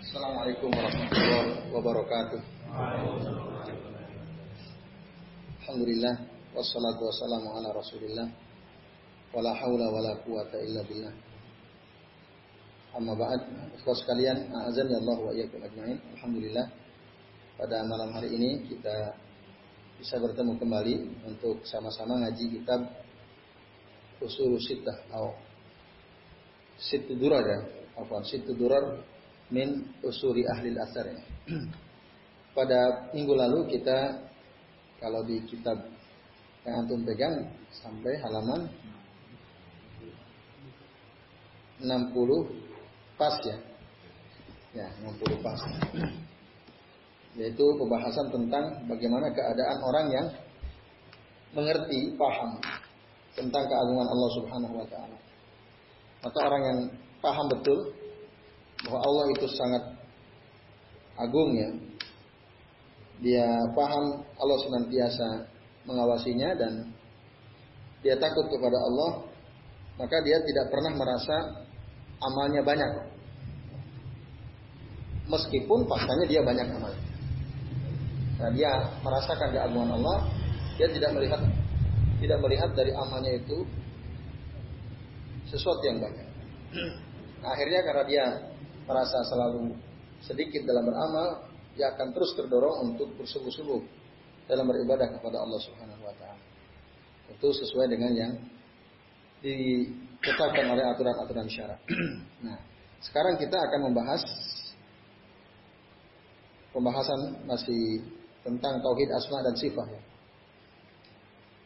Assalamualaikum warahmatullahi wabarakatuh. Alhamdulillah wassalatu wassalamu ala Rasulillah wala haula wala quwata illa billah. Amma ba'd, ikhwas sekalian, azan ya Allah wa iyyakum ajmain. Alhamdulillah pada malam hari ini kita bisa bertemu kembali untuk sama-sama ngaji kitab Usul Sittah atau Sittu Durar ya. Afwan, Sittu Durar min Usuri Ahli Asar ya. Pada minggu lalu kita kalau di kitab yang antum pegang sampai halaman 60 pas ya. Ya, 60 pas. Yaitu pembahasan tentang bagaimana keadaan orang yang mengerti, paham tentang keagungan Allah Subhanahu wa taala. Maka orang yang paham betul bahwa Allah itu sangat agung ya. Dia paham Allah senantiasa mengawasinya dan dia takut kepada Allah, maka dia tidak pernah merasa amalnya banyak. Meskipun faktanya dia banyak amal. Nah, dia merasakan keagungan Allah, dia tidak melihat tidak melihat dari amalnya itu sesuatu yang banyak. Akhirnya karena dia merasa selalu sedikit dalam beramal, dia akan terus terdorong untuk bersungguh-sungguh dalam beribadah kepada Allah Subhanahu wa taala. Itu sesuai dengan yang ditetapkan oleh aturan-aturan syarak. nah, sekarang kita akan membahas pembahasan masih tentang tauhid asma dan sifat.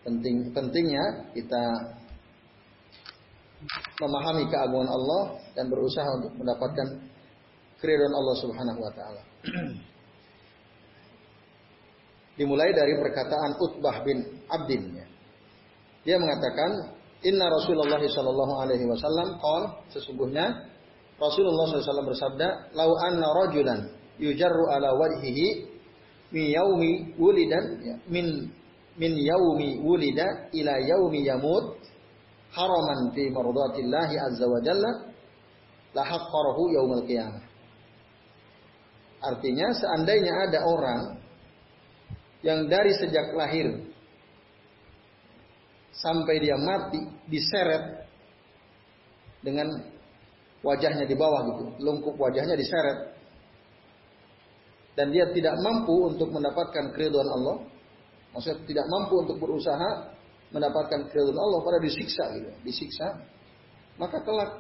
Penting pentingnya kita memahami keagungan Allah dan berusaha untuk mendapatkan keridhaan Allah Subhanahu wa taala. Dimulai dari perkataan Utbah bin Abdin. Dia mengatakan, "Inna Rasulullah sallallahu alaihi wasallam qol sesungguhnya Rasulullah SAW bersabda, "Lau anna rajulan yujarru ala wajhihi min yaumi wulidan ya, min min yaumi wulida ila yaumi yamut haraman fi mardatillahi azza wa jalla la haqqarahu yaumal qiyamah." Artinya seandainya ada orang yang dari sejak lahir sampai dia mati diseret dengan wajahnya di bawah gitu, lungkup wajahnya diseret dan dia tidak mampu untuk mendapatkan keriduan Allah, maksudnya tidak mampu untuk berusaha mendapatkan keriduan Allah pada disiksa gitu, disiksa, maka kelak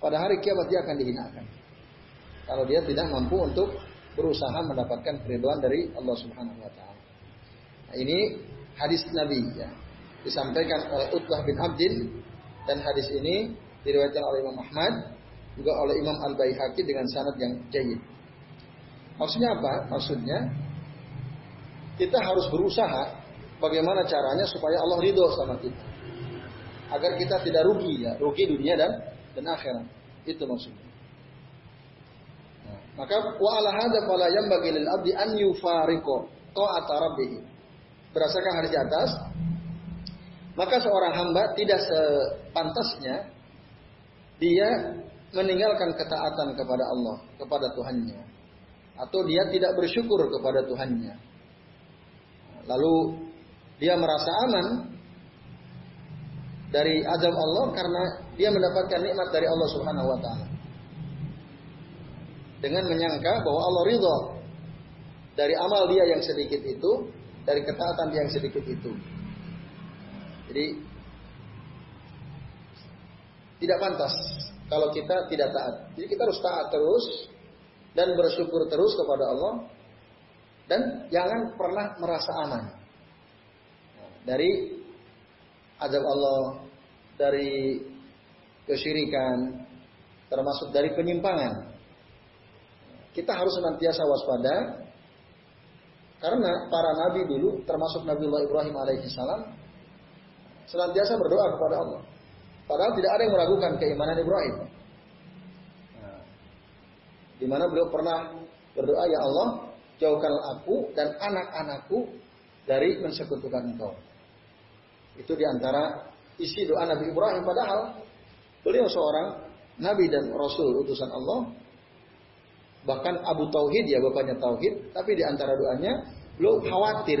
pada hari kiamat dia akan dihinakan. Kalau dia tidak mampu untuk berusaha mendapatkan keriduan dari Allah Subhanahu wa taala. Nah, ini hadis Nabi ya. Disampaikan oleh Utbah bin Abdin dan hadis ini diriwayatkan oleh Imam Ahmad juga oleh Imam Al Baihaqi dengan sanad yang jayyid. Maksudnya apa? Maksudnya kita harus berusaha bagaimana caranya supaya Allah ridho sama kita. Agar kita tidak rugi ya, rugi dunia dan dan akhirat. Itu maksudnya. Maka wa ala hadza fala yanbaghi abdi an yufariqo ta'ata rabbih. Berdasarkan hadis di atas, maka seorang hamba tidak sepantasnya dia meninggalkan ketaatan kepada Allah, kepada Tuhannya. Atau dia tidak bersyukur kepada Tuhannya. Lalu dia merasa aman dari azab Allah karena dia mendapatkan nikmat dari Allah Subhanahu wa taala. Dengan menyangka bahwa Allah ridho dari amal dia yang sedikit itu, dari ketaatan dia yang sedikit itu. Jadi tidak pantas kalau kita tidak taat. Jadi kita harus taat terus dan bersyukur terus kepada Allah dan jangan pernah merasa aman dari azab Allah, dari kesyirikan, termasuk dari penyimpangan. Kita harus senantiasa waspada karena para nabi dulu, termasuk Nabi Ibrahim alaihissalam, senantiasa berdoa kepada Allah. Padahal tidak ada yang meragukan keimanan Ibrahim. Nah, di mana beliau pernah berdoa, ya Allah, jauhkan aku dan anak-anakku dari mensekutukan engkau. Itu di antara isi doa Nabi Ibrahim. Padahal beliau seorang Nabi dan Rasul utusan Allah. Bahkan Abu Tauhid ya bapaknya Tauhid, tapi di antara doanya beliau khawatir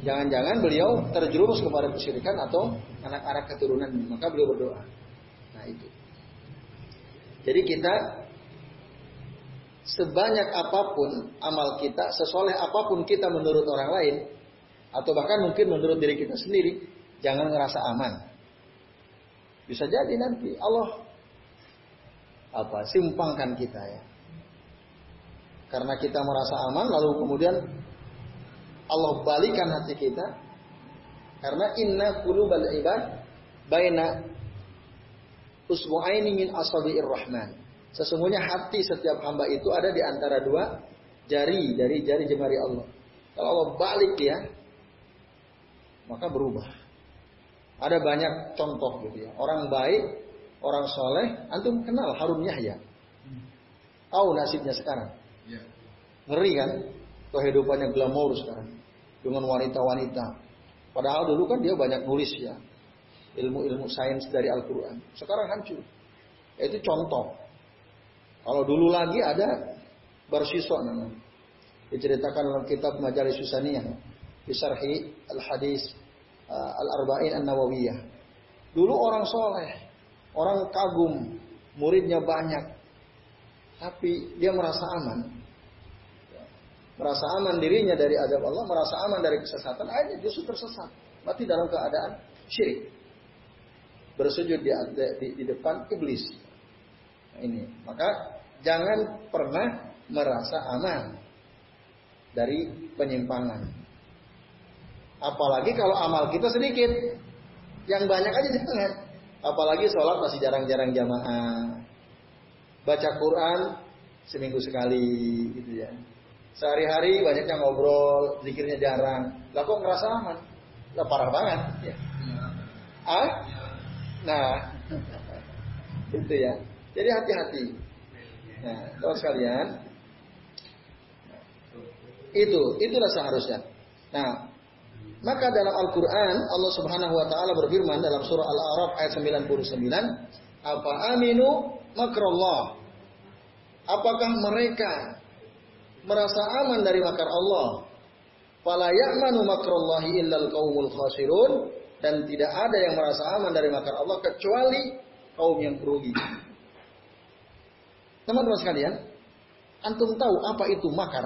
jangan-jangan beliau terjerumus kepada kesyirikan atau anak-anak keturunan, maka beliau berdoa. Nah itu. Jadi kita sebanyak apa pun amal kita, sesoleh apa pun kita menurut orang lain, atau bahkan mungkin menurut diri kita sendiri, jangan ngerasa aman. Bisa jadi nanti Allah apa simpangkan kita ya. Karena kita merasa aman, lalu kemudian Allah balikan hati kita. Karena inna qulubal ibad baina usbu'aini min asabi'ir rahman. Sesungguhnya hati setiap hamba itu ada di antara dua jari dari jari jemari Allah. Kalau Allah balik ya, maka berubah. Ada banyak contoh gitu ya. Orang baik, orang soleh, antum kenal Harun Yahya. Tahu nasibnya sekarang. Ngeri kan? Kehidupannya glamor sekarang. Dengan wanita-wanita. Padahal dulu kan dia banyak nulis ya. Ilmu-ilmu sains dari Al-Quran. Sekarang hancur. Itu contoh. Kalau dulu lagi ada Barsiswa namanya. Diceritakan dalam kitab Majalis Susaniyah. Bisarhi Al-Hadis uh, Al-Arba'in An-Nawawiyah. Dulu orang soleh. Orang kagum. Muridnya banyak. Tapi dia merasa aman. Merasa aman dirinya dari adab Allah. Merasa aman dari kesesatan. Akhirnya justru tersesat. Mati dalam keadaan syirik. Bersujud di, di, di depan iblis. Nah, ini. Maka jangan pernah merasa aman dari penyimpangan. Apalagi kalau amal kita sedikit, yang banyak aja jangan. Apalagi sholat masih jarang-jarang jamaah. Baca Quran seminggu sekali gitu ya. Sehari-hari banyaknya ngobrol, zikirnya jarang. Lah kok ngerasa aman? Lah parah banget ya. Ah? Nah, itu ya. Jadi hati-hati. Nah, kalau sekalian, itu itulah seharusnya. Nah, maka dalam Al-Quran Allah Subhanahu Wa Taala berfirman dalam surah Al-A'raf ayat 99, apa aminu makrullah? Apakah mereka merasa aman dari makar Allah? Fala ya'manu illal qaumul khasirun dan tidak ada yang merasa aman dari makar Allah kecuali kaum yang merugi. Teman-teman sekalian, antum tahu apa itu makar?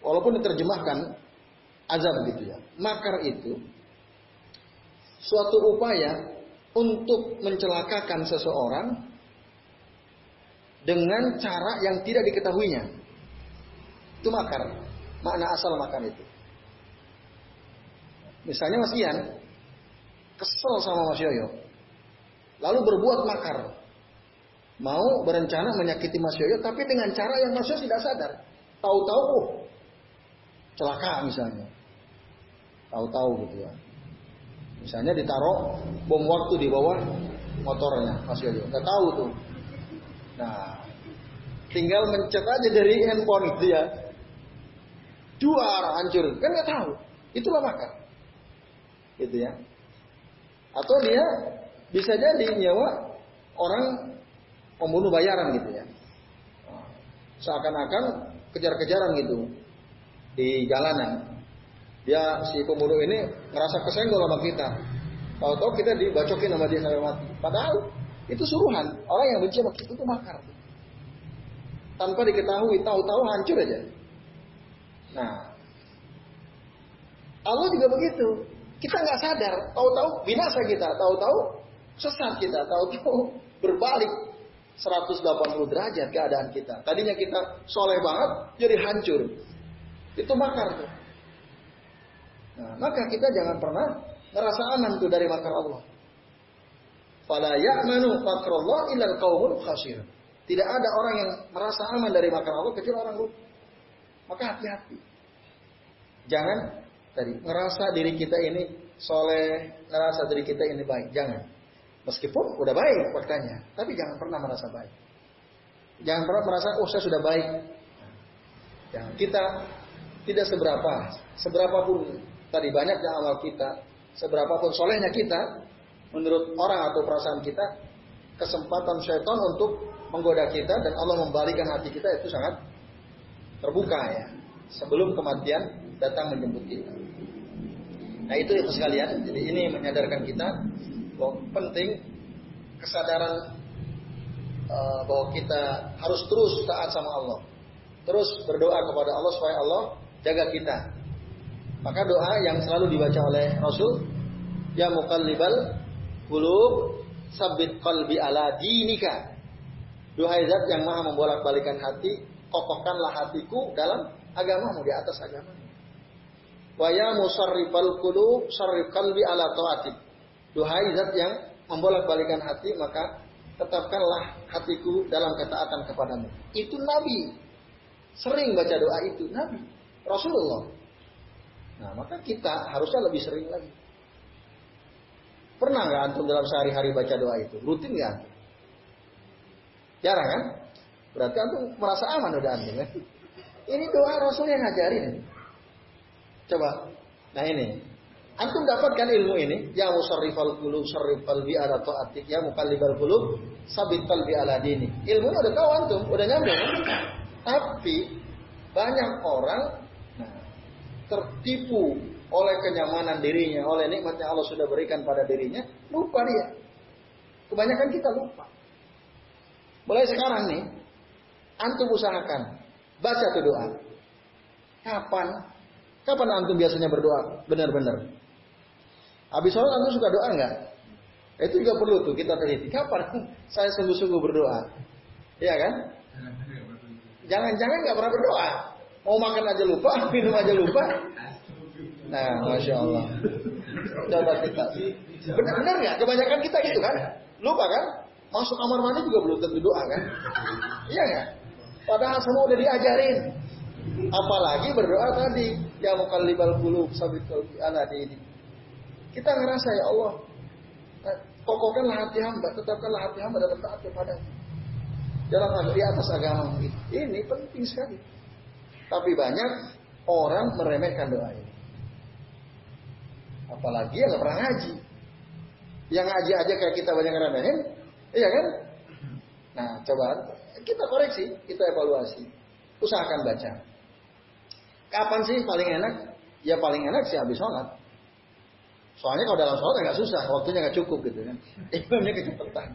Walaupun diterjemahkan azab gitu ya. Makar itu suatu upaya untuk mencelakakan seseorang dengan cara yang tidak diketahuinya. Itu makar. Makna asal makar itu. Misalnya Mas Ian kesel sama Mas Yoyo. Lalu berbuat makar mau berencana menyakiti Mas Yoyo, tapi dengan cara yang Mas Yoyo tidak sadar. Tahu-tahu, oh, celaka misalnya. Tahu-tahu gitu ya. Misalnya ditaruh bom waktu di bawah motornya Mas Yoyo. Gak tahu tuh. Nah, tinggal mencet aja dari handphone itu ya. Juara hancur. Kan nggak tahu. Itulah makar. Gitu ya. Atau dia bisa jadi nyawa orang pembunuh bayaran gitu ya. Seakan-akan kejar-kejaran gitu di jalanan. Dia si pembunuh ini ngerasa kesenggol sama kita. Tahu-tahu kita dibacokin sama dia sampai mati. Padahal itu suruhan. Orang yang benci sama kita itu makar. Tanpa diketahui, tahu-tahu hancur aja. Nah, Allah juga begitu. Kita nggak sadar, tahu-tahu binasa kita, tahu-tahu sesat kita, tahu-tahu berbalik 180 derajat keadaan kita. Tadinya kita soleh banget, jadi hancur. Itu makar tuh. Nah, maka kita jangan pernah merasa aman tuh dari makar Allah. Fala ya'manu makrallah illal qaumul khasir. Tidak ada orang yang merasa aman dari makar Allah kecuali orang rugi. Maka hati-hati. Jangan tadi ngerasa diri kita ini soleh, ngerasa diri kita ini baik. Jangan. Meskipun udah baik faktanya, tapi jangan pernah merasa baik. Jangan pernah merasa oh saya sudah baik. Ya, kita tidak seberapa, seberapa pun tadi banyaknya amal kita, seberapa pun solehnya kita, menurut orang atau perasaan kita, kesempatan syaitan untuk menggoda kita dan Allah membalikan hati kita itu sangat terbuka ya. Sebelum kematian datang menjemput kita. Nah itu itu sekalian. Jadi ini menyadarkan kita bahwa penting kesadaran uh, bahwa kita harus terus taat sama Allah. Terus berdoa kepada Allah supaya Allah jaga kita. Maka doa yang selalu dibaca oleh Rasul, Ya muqallibal qulub, sabit qalbi ala dinika. Duhai zat yang maha membolak-balikan hati, kokohkanlah hatiku dalam agamamu di atas agama. Wa ya musarrifal qulub, sarrif qalbi ala taatik. Duhai zat yang membolak-balikan hati, maka tetapkanlah hatiku dalam ketaatan kepadamu. Itu Nabi. Sering baca doa itu Nabi. Rasulullah. Nah, maka kita harusnya lebih sering lagi. Pernah nggak antum dalam sehari-hari baca doa itu? Rutin nggak? Jarang kan? Berarti antum merasa aman udah antum ya. Ini doa Rasul yang ngajarin. Coba. Nah ini. Antum dapatkan ilmu ini. Ya musarrifal qulub sarrif qalbi ala ta'atik. Ya muqallibal qulub sabit qalbi ala dini. Ilmunya udah tahu antum, udah nyampe. Tapi banyak orang nah, tertipu oleh kenyamanan dirinya, oleh nikmatnya Allah sudah berikan pada dirinya, lupa dia. Kebanyakan kita lupa. Mulai sekarang nih, antum usahakan baca tuh doa. Kapan? Kapan antum biasanya berdoa? Benar-benar. Habis sholat antum suka doa nggak? Itu juga perlu tuh kita teliti. Kapan saya sungguh-sungguh berdoa? Iya kan? Jangan-jangan nggak pernah berdoa. Mau makan aja lupa, minum aja lupa. Nah, masya Allah. Coba kita. Benar-benar nggak? Kebanyakan kita gitu kan? Lupa kan? Masuk kamar mandi juga belum tentu doa kan? Iya nggak? Padahal semua udah diajarin. Apalagi berdoa tadi, ya mukallibal qulub sabit qalbi ala ini. Kita ngerasa ya Allah, kokohkanlah hati hamba, tetapkanlah hati hamba dalam taat kepada dalam di atas agama ini penting sekali. Tapi banyak orang meremehkan doa ini. Apalagi yang nggak pernah ngaji. Yang ngaji aja kayak kita banyak remehin, iya kan? Nah, coba kita koreksi, kita evaluasi. Usahakan baca. Kapan sih paling enak? Ya paling enak sih habis sholat. Soalnya kalau dalam sholat nggak susah, waktunya nggak cukup gitu kan. Imamnya kecepatan.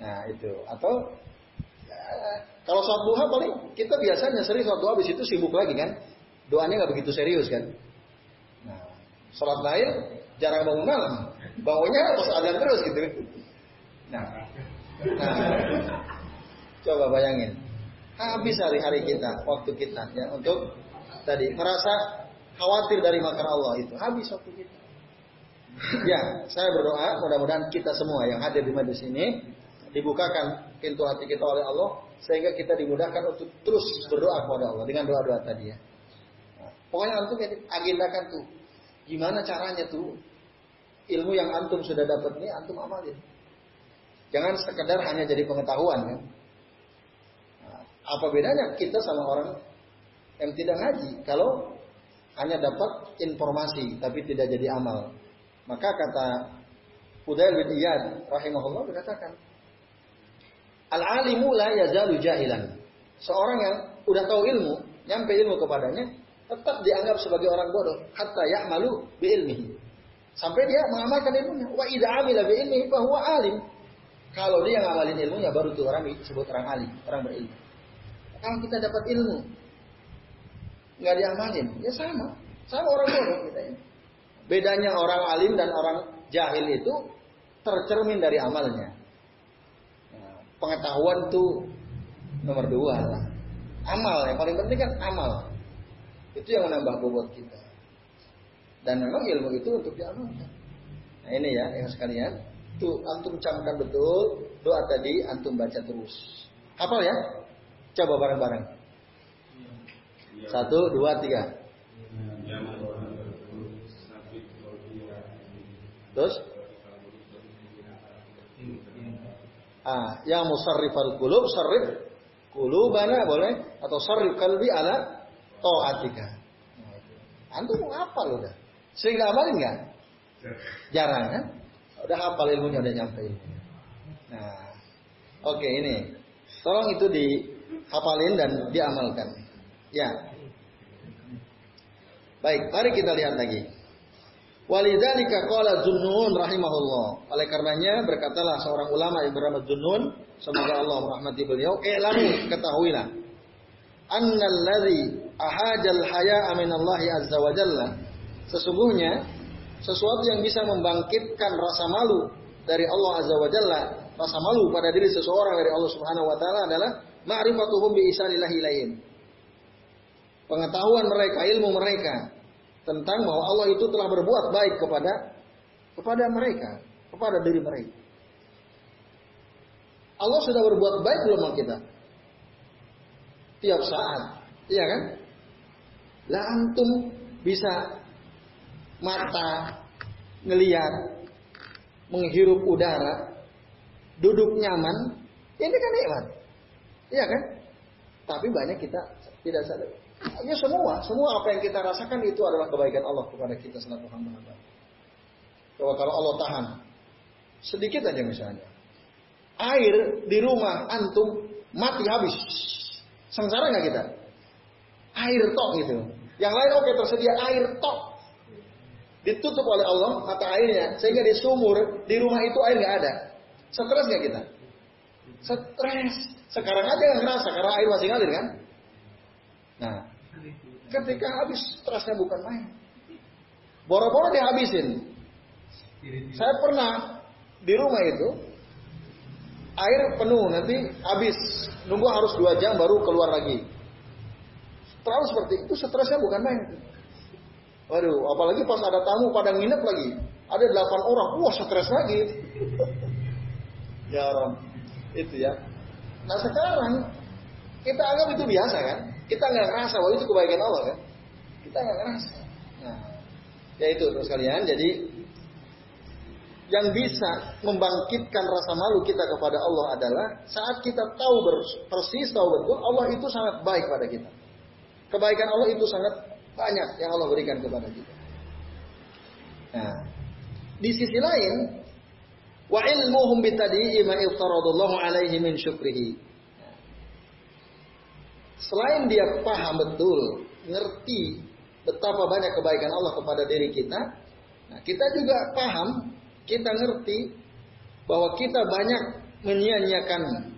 Nah itu atau ya, kalau sholat duha paling kita biasanya sering sholat duha habis itu sibuk lagi kan. Doanya nggak begitu serius kan. Sholat lain jarang bangun malam. Bangunnya pas azan terus gitu. Nah, nah coba bayangin. Habis hari-hari kita, waktu kita ya untuk tadi merasa khawatir dari makar Allah itu habis waktu kita. Ya, saya berdoa mudah-mudahan kita semua yang hadir di majelis ini dibukakan pintu hati kita oleh Allah sehingga kita dimudahkan untuk terus berdoa kepada Allah dengan doa-doa tadi ya. Pokoknya antum agendakan tuh gimana caranya tuh ilmu yang antum sudah dapat ini antum amalin. Jangan sekedar hanya jadi pengetahuan kan. Nah, apa bedanya kita sama orang yang tidak ngaji kalau hanya dapat informasi tapi tidak jadi amal. Maka kata Fudail bin Iyad rahimahullah berkatakan, Al-alimu la yazalu jahilan. Seorang yang udah tahu ilmu, nyampe ilmu kepadanya, tetap dianggap sebagai orang bodoh. Hatta ya'malu bi ilmihi. Sampai dia mengamalkan ilmunya. Wa idza amila bi ilmihi fa huwa alim. Kalau dia ngamalin ilmunya baru tuh orang disebut orang alim, orang berilmu. Kalau kita dapat ilmu, nggak diamalin, ya sama. Sama orang bodoh kita ini. Bedanya orang alim dan orang jahil itu tercermin dari amalnya. Nah, pengetahuan tuh nomor dua lah. Amal yang paling penting kan amal. Itu yang menambah bobot kita. Dan memang ilmu itu untuk diamalkan. Nah ini ya yang sekalian. Tuh antum camkan betul doa tadi antum baca terus. Hafal ya? Coba bareng-bareng. Satu, dua, tiga. Terus? Ah, yang musarrifal qulub sarrif qulubana boleh atau sarrif kalbi ala taatika. Antum mau hafal udah. Sering amalin enggak? Jarang kan? Udah hafal ilmunya udah nyampe. Nah, Oke, ini. Tolong itu dihafalin dan diamalkan. Ya. Baik, mari kita lihat lagi. Walidzalika qala Zunnun rahimahullah. Oleh karenanya berkatalah seorang ulama yang bernama Zunnun, semoga Allah merahmati beliau, "I'lamu, ketahuilah, annal ladzi ahajal haya'a min Allah azza wa jalla." Sesungguhnya sesuatu yang bisa membangkitkan rasa malu dari Allah azza wa jalla, rasa malu pada diri seseorang dari Allah Subhanahu wa taala adalah ma'rifatuhum bi isanillahi ilaihim. Pengetahuan mereka, ilmu mereka tentang bahwa Allah itu telah berbuat baik kepada kepada mereka, kepada diri mereka. Allah sudah berbuat baik belum sama kita? Tiap saat, iya kan? Lah antum bisa mata ngelihat, menghirup udara, duduk nyaman, ini kan nikmat. Iya kan? Tapi banyak kita tidak sadar. Ya semua, semua apa yang kita rasakan itu adalah kebaikan Allah kepada kita selaku hamba-hamba. Coba kalau Allah tahan sedikit aja misalnya, air di rumah antum mati habis, sengsara nggak kita? Air tok gitu. Yang lain oke tersedia air tok, ditutup oleh Allah mata airnya sehingga di sumur di rumah itu air nggak ada. Stres nggak kita? Stres. Sekarang aja nggak ngerasa karena air masih ngalir kan? Nah, ketika habis stresnya bukan main. Boro-boro dihabisin. Saya pernah di rumah itu air penuh nanti habis nunggu harus dua jam baru keluar lagi. Terlalu seperti itu stresnya bukan main. Waduh, apalagi pas ada tamu pada nginep lagi. Ada delapan orang, wah stres lagi. ya Rom, itu ya. Nah sekarang kita anggap itu biasa kan? Kita nggak ngerasa bahwa itu kebaikan Allah kan? Kita nggak ngerasa. Nah, ya itu terus kalian. Jadi yang bisa membangkitkan rasa malu kita kepada Allah adalah saat kita tahu persis tahu betul Allah itu sangat baik pada kita. Kebaikan Allah itu sangat banyak yang Allah berikan kepada kita. Nah, di sisi lain, wa ilmuhum bitadi'i ma iftaradallahu alaihi min syukrihi. Selain dia paham betul, ngerti betapa banyak kebaikan Allah kepada diri kita, nah kita juga paham, kita ngerti bahwa kita banyak menyia-nyiakan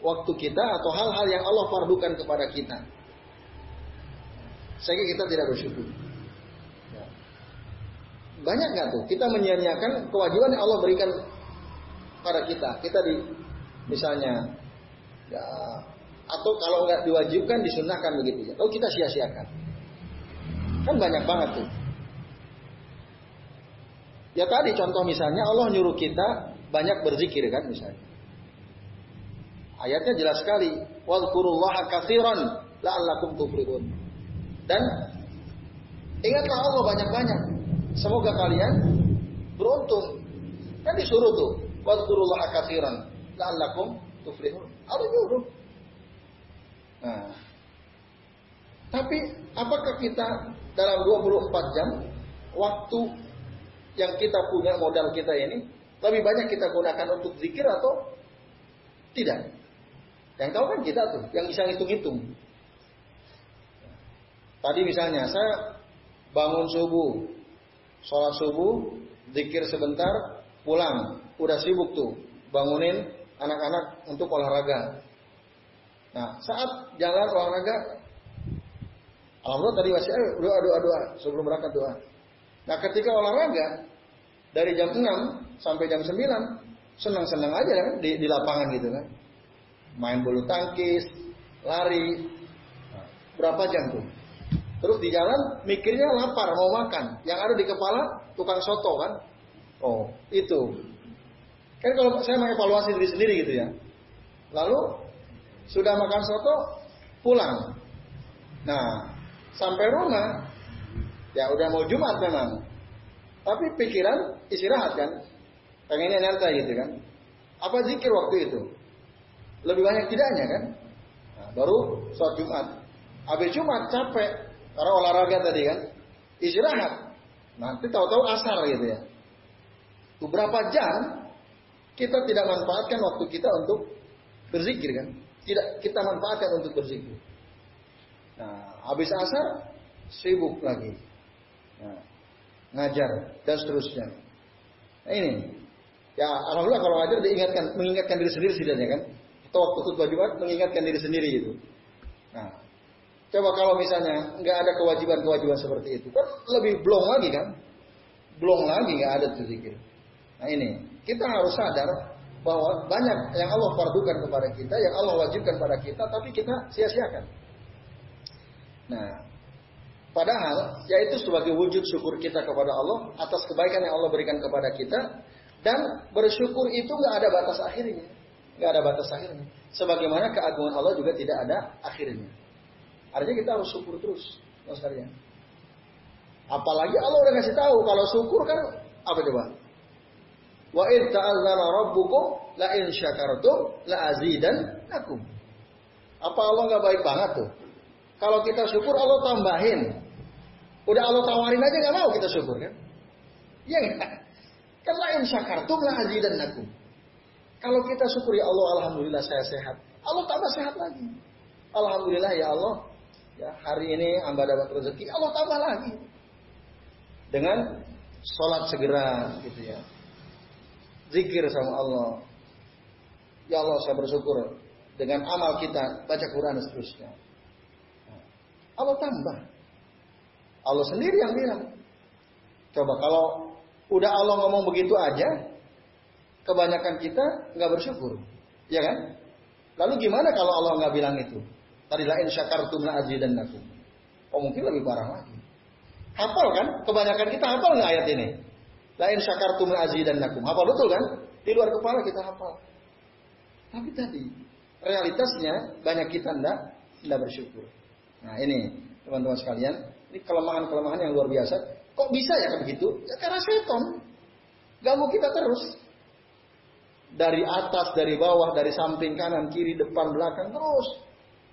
waktu kita atau hal-hal yang Allah fardukan kepada kita. Sehingga kita tidak bersyukur. Ya. Banyak nggak tuh kita menyia-nyiakan kewajiban yang Allah berikan pada kita. Kita di misalnya ya, atau kalau nggak diwajibkan disunahkan begitu ya. Kalau kita sia-siakan. Kan banyak banget tuh. Ya tadi contoh misalnya Allah nyuruh kita banyak berzikir kan misalnya. Ayatnya jelas sekali. La'allakum tuflihun. Dan ingatlah Allah banyak-banyak. Semoga kalian beruntung. Kan disuruh tuh. Wadkurullaha katsiran la'allakum tuflihun. Allah nyuruh. Nah, tapi apakah kita dalam 24 jam waktu yang kita punya modal kita ini lebih banyak kita gunakan untuk zikir atau tidak? Yang tahu kan kita tuh, yang bisa ngitung-ngitung. Tadi misalnya saya bangun subuh, sholat subuh, zikir sebentar, pulang, udah sibuk tuh, bangunin anak-anak untuk olahraga. Nah, saat jalan olahraga, Alhamdulillah tadi masih eh, doa doa doa sebelum berangkat doa. Nah, ketika olahraga dari jam 6 sampai jam 9 senang-senang aja kan di, di lapangan gitu kan. Main bulu tangkis, lari. Berapa jam tuh? Terus di jalan mikirnya lapar mau makan. Yang ada di kepala tukang soto kan. Oh, itu. Kan kalau saya mengevaluasi diri sendiri gitu ya. Lalu sudah makan soto, pulang. Nah, sampai rumah, ya udah mau Jumat memang. Tapi pikiran istirahat kan. Pengennya nyantai gitu kan. Apa zikir waktu itu? Lebih banyak tidaknya kan? Nah, baru sholat Jumat. Habis Jumat capek. Karena olahraga tadi kan. Istirahat. Nanti tahu-tahu asar gitu ya. Itu berapa jam kita tidak manfaatkan waktu kita untuk berzikir kan? Tidak kita manfaatkan untuk berzikir. Nah, habis asar sibuk lagi. Nah, ngajar dan seterusnya. Nah, ini. Ya, alhamdulillah kalau ngajar diingatkan mengingatkan diri sendiri setidaknya kan. Atau waktu khutbah Jumat mengingatkan diri sendiri itu. Nah, coba kalau misalnya nggak ada kewajiban-kewajiban seperti itu, kan lebih blong lagi kan? Blong lagi nggak ada tuh zikir. Nah ini, kita harus sadar bahwa banyak yang Allah fardukan kepada kita, yang Allah wajibkan pada kita, tapi kita sia-siakan. Nah, padahal yaitu sebagai wujud syukur kita kepada Allah atas kebaikan yang Allah berikan kepada kita dan bersyukur itu nggak ada batas akhirnya, nggak ada batas akhirnya. Sebagaimana keagungan Allah juga tidak ada akhirnya. Artinya kita harus syukur terus, mas kalian. Apalagi Allah udah ngasih tahu kalau syukur kan apa coba? Wa id ta'azzara rabbukum la in syakartum la azidannakum. Apa Allah nggak baik banget tuh? Kalau kita syukur Allah tambahin. Udah Allah tawarin aja nggak mau kita syukur kan? Iya nggak? Kan la in syakartum la azidannakum. Kalau kita syukur ya Allah alhamdulillah saya sehat. Allah tambah sehat lagi. Alhamdulillah ya Allah. Ya, hari ini hamba dapat rezeki, Allah tambah lagi. Dengan sholat segera gitu ya zikir sama Allah. Ya Allah saya bersyukur dengan amal kita baca Quran dan seterusnya. Allah tambah. Allah sendiri yang bilang. Coba kalau udah Allah ngomong begitu aja, kebanyakan kita nggak bersyukur, ya kan? Lalu gimana kalau Allah nggak bilang itu? Tadi lain syakartum la nakum. Oh mungkin lebih parah lagi. Hafal kan? Kebanyakan kita hafal nggak ayat ini? Lain syakartum dan nakum. Hafal betul kan? Di luar kepala kita hafal. Tapi tadi realitasnya banyak kita tidak tidak bersyukur. Nah ini teman-teman sekalian, ini kelemahan-kelemahan yang luar biasa. Kok bisa ya begitu? Ya karena seton ganggu kita terus. Dari atas, dari bawah, dari samping kanan, kiri, depan, belakang terus.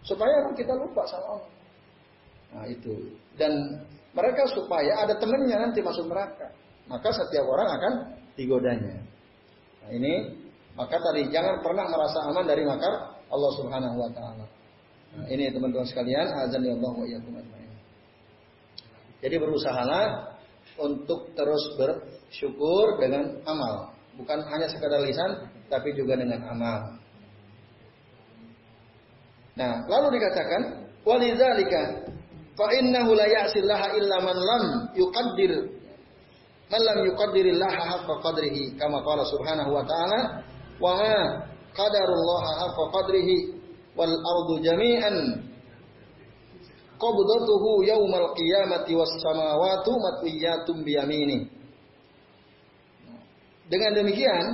Supaya kita lupa sama Allah. Nah itu. Dan mereka supaya ada temannya nanti masuk neraka maka setiap orang akan digodanya. Nah, ini maka tadi jangan pernah merasa aman dari makar Allah Subhanahu wa taala. Nah, ini teman-teman sekalian, azan ya Allah wa Jadi berusahalah untuk terus bersyukur dengan amal, bukan hanya sekadar lisan tapi juga dengan amal. Nah, lalu dikatakan walidzalika fa innahu la ya'sillaha illa man lam yuqaddir man lam yuqaddirillaha haqqa qadrihi kama qala subhanahu wa ta'ala wa ma qadarullaha haqqa qadrihi wal ardu jami'an qabdatuhu yaumal qiyamati was samawati matwiyatum biyamini dengan demikian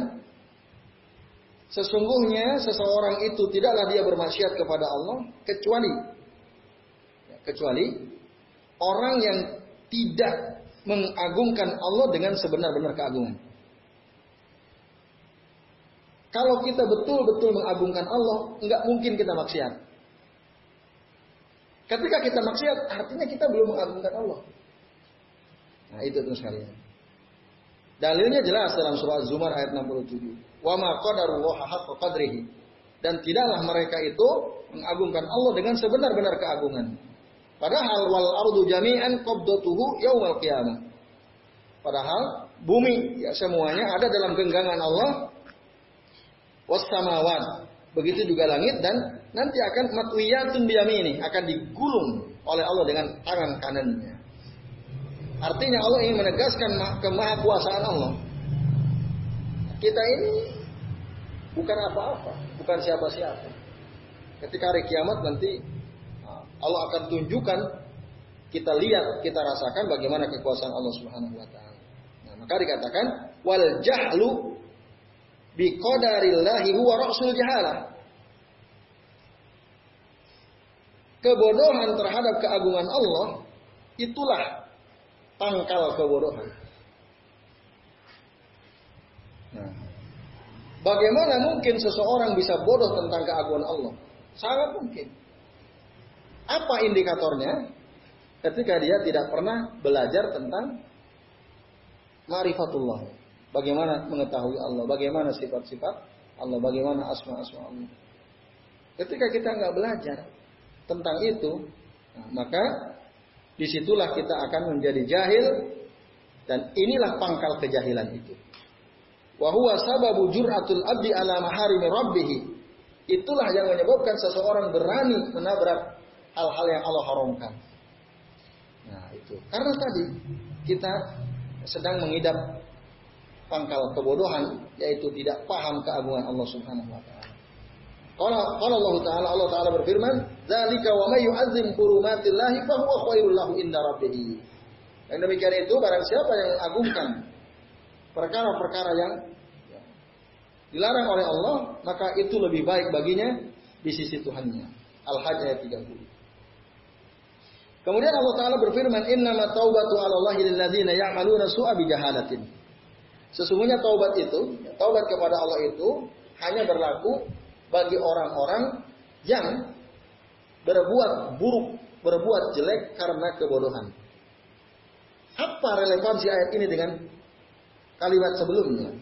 sesungguhnya seseorang itu tidaklah dia bermaksiat kepada Allah kecuali kecuali orang yang tidak mengagungkan Allah dengan sebenar-benar keagungan. Kalau kita betul-betul mengagungkan Allah, nggak mungkin kita maksiat. Ketika kita maksiat, artinya kita belum mengagungkan Allah. Nah itu terus sekalian. Dalilnya jelas dalam surah Az-Zumar ayat 67. Wa ma. Dan tidaklah mereka itu mengagungkan Allah dengan sebenar-benar keagungan. Padahal wal ardu jami'an qabdatuhu yaumal qiyamah. Padahal bumi ya semuanya ada dalam genggaman Allah was samawat. Begitu juga langit dan nanti akan matwiyatun biyamini akan digulung oleh Allah dengan tangan kanannya. Artinya Allah ingin menegaskan kemahakuasaan Allah. Kita ini bukan apa-apa, bukan siapa-siapa. Ketika hari kiamat nanti Allah akan tunjukkan kita lihat, kita rasakan bagaimana kekuasaan Allah Subhanahu wa taala. Nah, maka dikatakan wal jahlu bi qadarillahi huwa rasul jahalah. Kebodohan terhadap keagungan Allah itulah pangkal kebodohan. Nah, bagaimana mungkin seseorang bisa bodoh tentang keagungan Allah? Sangat mungkin. Apa indikatornya? Ketika dia tidak pernah belajar tentang marifatullah. Bagaimana mengetahui Allah? Bagaimana sifat-sifat Allah? Bagaimana asma-asma Allah? Ketika kita nggak belajar tentang itu, nah, maka di situlah kita akan menjadi jahil dan inilah pangkal kejahilan itu. Wahwa sababu jur'atul abdi ala maharimi rabbih. Itulah yang menyebabkan seseorang berani menabrak hal-hal yang Allah haramkan. Nah, itu. Karena tadi kita sedang mengidap pangkal kebodohan yaitu tidak paham keagungan Allah Subhanahu wa taala. Qala qala Allah taala Allah taala berfirman, "Dzalika wa may yu'azzim hurumatillahi fa huwa khairul lahu inda rabbih." Yang demikian itu barang siapa yang mengagungkan perkara-perkara yang dilarang oleh Allah, maka itu lebih baik baginya di sisi Tuhannya. Al-Hajj ayat 30. Kemudian Allah Ta'ala berfirman, Innama taubatu ala Allahi lilladzina ya'maluna su'a bijahalatin. Sesungguhnya taubat itu, taubat kepada Allah itu hanya berlaku bagi orang-orang yang berbuat buruk, berbuat jelek karena kebodohan. Apa relevansi ayat ini dengan kalimat sebelumnya?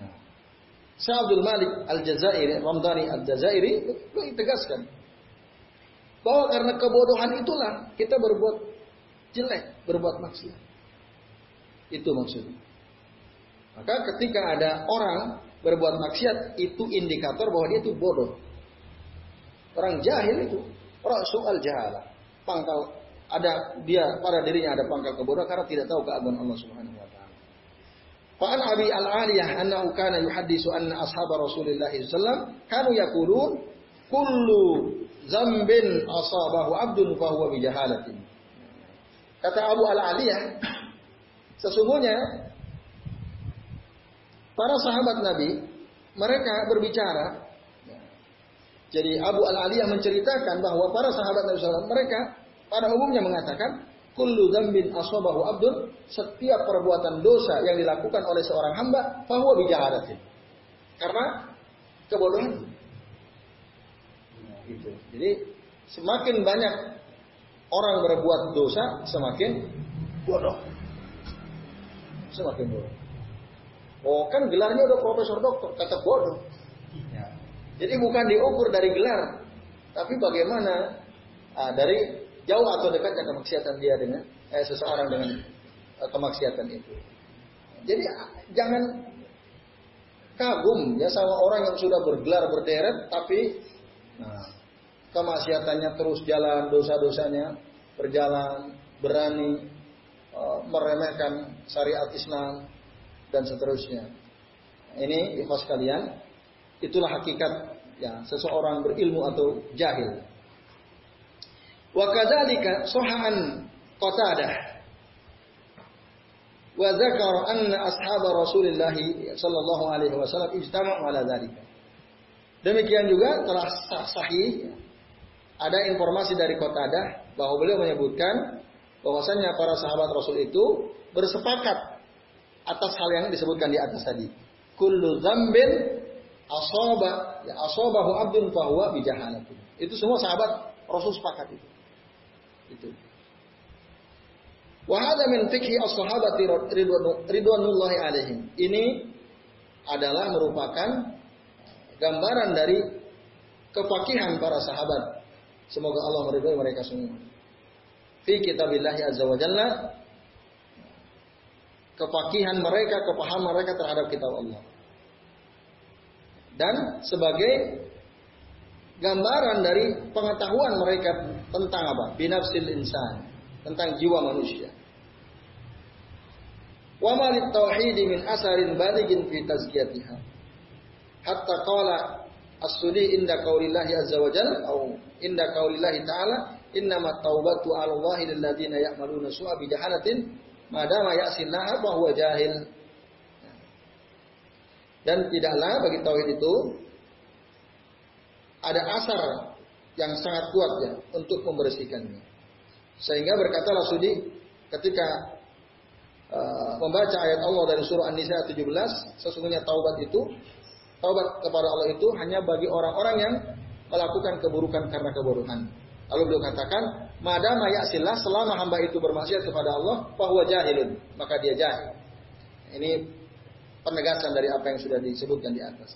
Nah, Malik Al-Jazairi, Ramdhani Al-Jazairi itu tegaskan bahwa karena kebodohan itulah kita berbuat jelek, berbuat maksiat. Itu maksudnya. Maka ketika ada orang berbuat maksiat, itu indikator bahwa dia itu bodoh. Orang jahil itu, soal jahala. Pangkal ada dia pada dirinya ada pangkal kebodohan karena tidak tahu keagungan Allah Subhanahu wa taala. Fa'an Abi Al-Aliyah annahu kana yuhaddisu anna ashab Rasulullah sallallahu kanu yaqulun kullu zambin asabahu abdun fahuwa bijahalatin. Kata Abu Al-Aliyah, sesungguhnya para sahabat Nabi mereka berbicara. Jadi Abu Al-Aliyah menceritakan bahwa para sahabat Nabi SAW mereka pada umumnya mengatakan kullu dzambin asabahu abdun setiap perbuatan dosa yang dilakukan oleh seorang hamba fahuwa bijahalatin. Karena kebodohan. Gitu. Jadi semakin banyak orang berbuat dosa, semakin bodoh. Semakin bodoh. Oh kan gelarnya udah profesor dokter, kata bodoh. Ya. Jadi bukan diukur dari gelar, tapi bagaimana ah, dari jauh atau dekatnya kemaksiatan dia dengan eh, seseorang dengan eh, kemaksiatan itu. Jadi jangan kagum ya sama orang yang sudah bergelar berderet tapi nah, kemaksiatannya terus jalan, dosa-dosanya berjalan, berani uh, meremehkan syariat Islam dan seterusnya. Ini ikhlas kalian, itulah hakikat ya seseorang berilmu atau jahil. Wa kadzalika sahaan Qatadah wa dzakara anna ashab Rasulillah sallallahu alaihi wasallam ijtama'u ala dzalika. Demikian juga telah sahih ada informasi dari Qatadah bahwa beliau menyebutkan bahwasanya para sahabat Rasul itu bersepakat atas hal yang disebutkan di atas tadi. Kullu dzambin asaba ya asabahu abdun fahuwa bijahalatin. Itu semua sahabat Rasul sepakat itu. Itu. Wa hadza min fikhi as-sahabati ridwanullahi alaihim. Ini adalah merupakan gambaran dari kefakihan para sahabat Semoga Allah meridhai mereka semua. Fi kitabillahi azza wa jalla kepakihan mereka, kepahaman mereka terhadap kitab Allah. Dan sebagai gambaran dari pengetahuan mereka tentang apa? Binafsil insan, tentang jiwa manusia. Wa malit tauhid min asarin baligin fi tazkiyatiha. Hatta qala as-sudi inda qaulillahi azza wa jalla au inda qaulillahi ta'ala innama taubatu 'ala Allahi lil ladzina ya'maluna su'a bi jahalatin madama ya'sillaha wa huwa jahil. Dan tidaklah bagi tauhid itu ada asar yang sangat kuat ya untuk membersihkannya. Sehingga berkatalah Sudi ketika uh, membaca ayat Allah dari surah An-Nisa 17, sesungguhnya taubat itu Taubat kepada Allah itu hanya bagi orang-orang yang melakukan keburukan karena kebodohan. Lalu beliau katakan, madama ya'sillah selama hamba itu bermaksiat kepada Allah, bahwa jahilun, maka dia jahil. Ini penegasan dari apa yang sudah disebutkan di atas.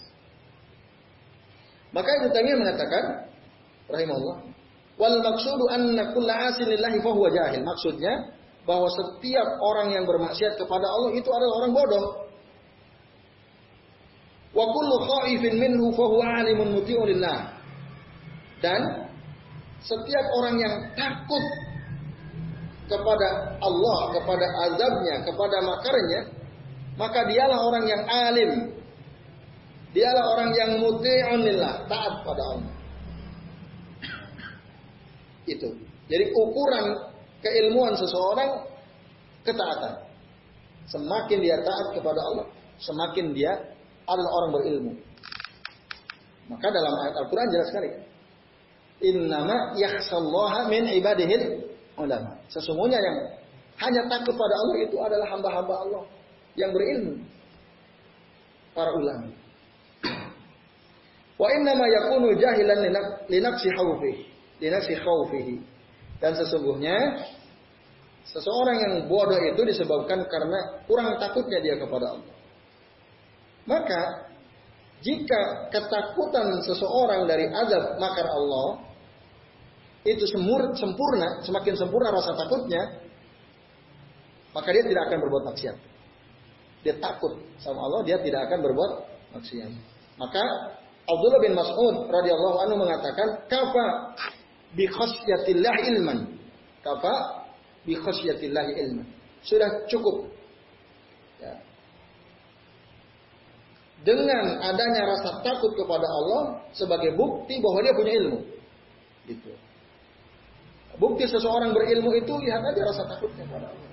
Maka Ibnu Taimiyah mengatakan rahimahullah, wal maksudu anna kulla asin lillahi fahuwa jahil. Maksudnya bahwa setiap orang yang bermaksiat kepada Allah itu adalah orang bodoh. Wa kullu khaifin minhu fahuwa alimun muti'un lillah. Dan setiap orang yang takut kepada Allah, kepada azabnya, kepada makarnya, maka dialah orang yang alim, Dialah orang yang muti'un lillah, taat pada Allah. Itu. Jadi ukuran keilmuan seseorang ketaatan. Semakin dia taat kepada Allah, semakin dia adalah orang berilmu. Maka dalam ayat Al-Quran jelas sekali. Innama yakhsallaha min ibadihil ulama. Sesungguhnya yang hanya takut pada Allah itu adalah hamba-hamba Allah yang berilmu. Para ulama. Wa inna ma yakunu jahilan linaksi khawfihi. Linaksi khawfihi. Dan sesungguhnya seseorang yang bodoh itu disebabkan karena kurang takutnya dia kepada Allah. Maka jika ketakutan seseorang dari azab makar Allah itu semur, sempurna, semakin sempurna rasa takutnya, maka dia tidak akan berbuat maksiat. Dia takut sama Allah, dia tidak akan berbuat maksiat. Maka Abdullah bin Mas'ud radhiyallahu anhu mengatakan, "Kafa bi khasyatillah ilman." Kafa bi khasyatillah ilman. Sudah cukup. Ya. Dengan adanya rasa takut kepada Allah sebagai bukti bahwa dia punya ilmu. Gitu. Bukti seseorang berilmu itu lihat aja rasa takutnya kepada Allah.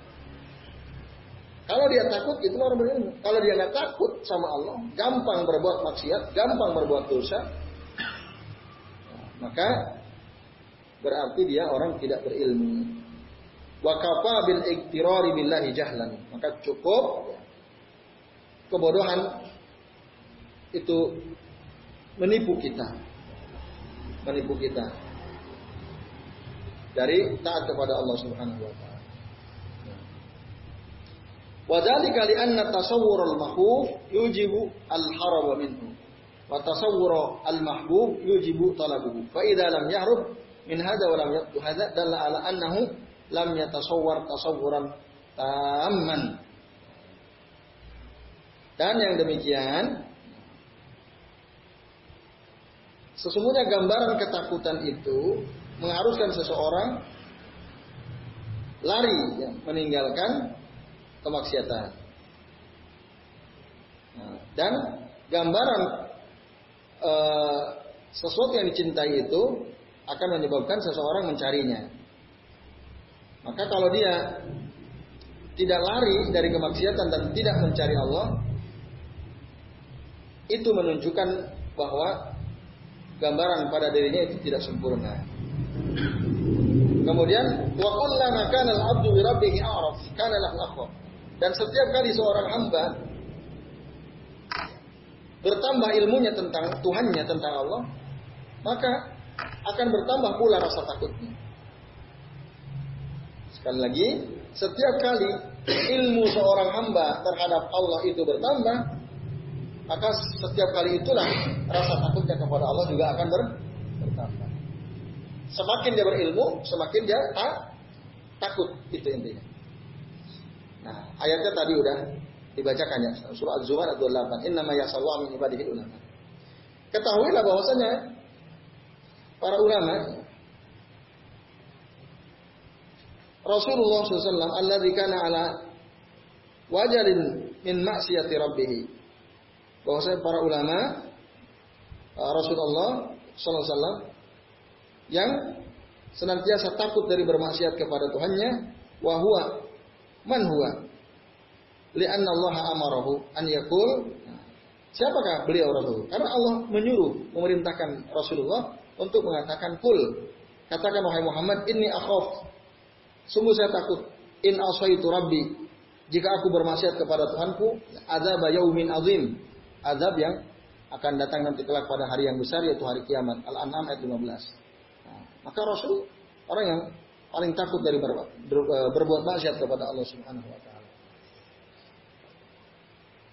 Kalau dia takut itu orang berilmu. Kalau dia nggak takut sama Allah, gampang berbuat maksiat, gampang berbuat dosa, maka berarti dia orang tidak berilmu. Wa kafa bil iktirari billahi jahlan. Maka cukup kebodohan itu menipu kita. Menipu kita. Dari taat kepada Allah Subhanahu wa taala. Wadhalika li'anna tasawwur al-mahbub yujibu al-harab minhu. Wa tasawwur al-mahbub yujibu talabuhu. Fa idza lam yahrub min hadha wa lam yaqdu hadha dalla ala annahu lam yatasawwar tasawwuran tamman. Dan yang demikian Sesungguhnya gambaran ketakutan itu mengharuskan seseorang lari ya, meninggalkan kemaksiatan. Nah, dan gambaran e, sesuatu yang dicintai itu akan menyebabkan seseorang mencarinya. Maka kalau dia tidak lari dari kemaksiatan dan tidak mencari Allah, itu menunjukkan bahwa gambaran pada dirinya itu tidak sempurna. Kemudian wa kullama kana al-'abdu bi rabbih a'raf kana lahu dan setiap kali seorang hamba bertambah ilmunya tentang Tuhannya, tentang Allah, maka akan bertambah pula rasa takutnya. Sekali lagi, setiap kali ilmu seorang hamba terhadap Allah itu bertambah, maka setiap kali itulah rasa takutnya kepada Allah juga akan ber, bertambah. Semakin dia berilmu, semakin dia tak, takut itu intinya. Nah, ayatnya tadi udah dibacakan ya. Surah Az-Zumar ayat 28. Inna ma yasallahu min ibadihi ulama. Ketahuilah bahwasanya para ulama Rasulullah SAW alladzi kana ala wajalin min maksiati rabbih. Bahwasanya para ulama uh, Rasulullah SAW yang senantiasa takut dari bermaksiat kepada Tuhannya, wahwa Man huwa? Allah amarahu an yakul. Siapakah beliau Rasul? Karena Allah menyuruh, memerintahkan Rasulullah untuk mengatakan kul. Katakan wahai Muhammad, ini akhaf. Sungguh saya takut. In asaitu rabbi. Jika aku bermaksiat kepada Tuhanku, azab yaumin azim. Azab yang akan datang nanti kelak pada hari yang besar yaitu hari kiamat. Al-An'am ayat 15. Nah, maka Rasul orang yang paling takut dari berbuat, ber, berbuat maksiat kepada Allah Subhanahu wa taala.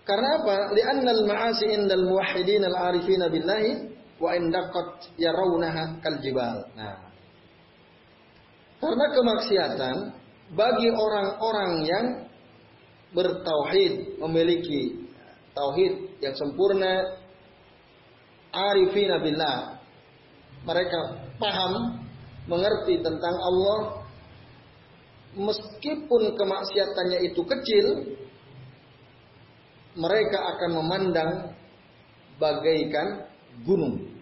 Karena apa? Li'anna al-ma'asi indal muwahhidin al-arifin billahi wa indaqat yarawnaha kal jibal. Nah. Karena kemaksiatan bagi orang-orang yang bertauhid, memiliki tauhid yang sempurna, arifin billah. Mereka paham, mengerti tentang Allah, meskipun kemaksiatannya itu kecil, mereka akan memandang bagaikan gunung.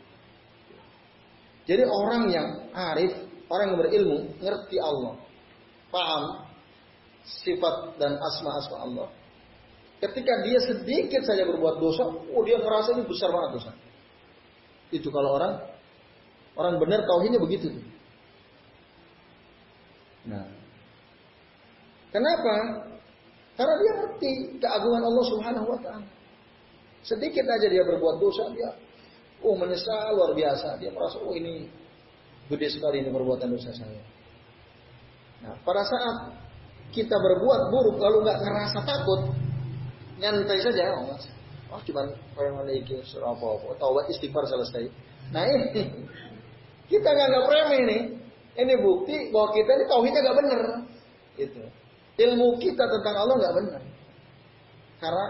Jadi orang yang arif, orang yang berilmu, ngerti Allah, paham sifat dan asma-asma Allah. Ketika dia sedikit saja berbuat dosa, oh dia merasa ini besar banget dosa. Itu kalau orang orang benar tauhidnya begitu. Nah, kenapa? Karena dia ngerti keagungan Allah Subhanahu wa taala. Sedikit aja dia berbuat dosa, dia oh menyesal luar biasa. Dia merasa oh ini gede sekali ini perbuatan dosa saya. Nah, pada saat kita berbuat buruk lalu nggak ngerasa takut, nyantai saja, oh, oh cuma orang memiliki surah apa-apa, taubat istighfar selesai. Nah ini kita nggak remeh nih. Ini bukti bahwa kita ini tauhidnya nggak bener. Gitu ilmu kita tentang Allah nggak benar. Karena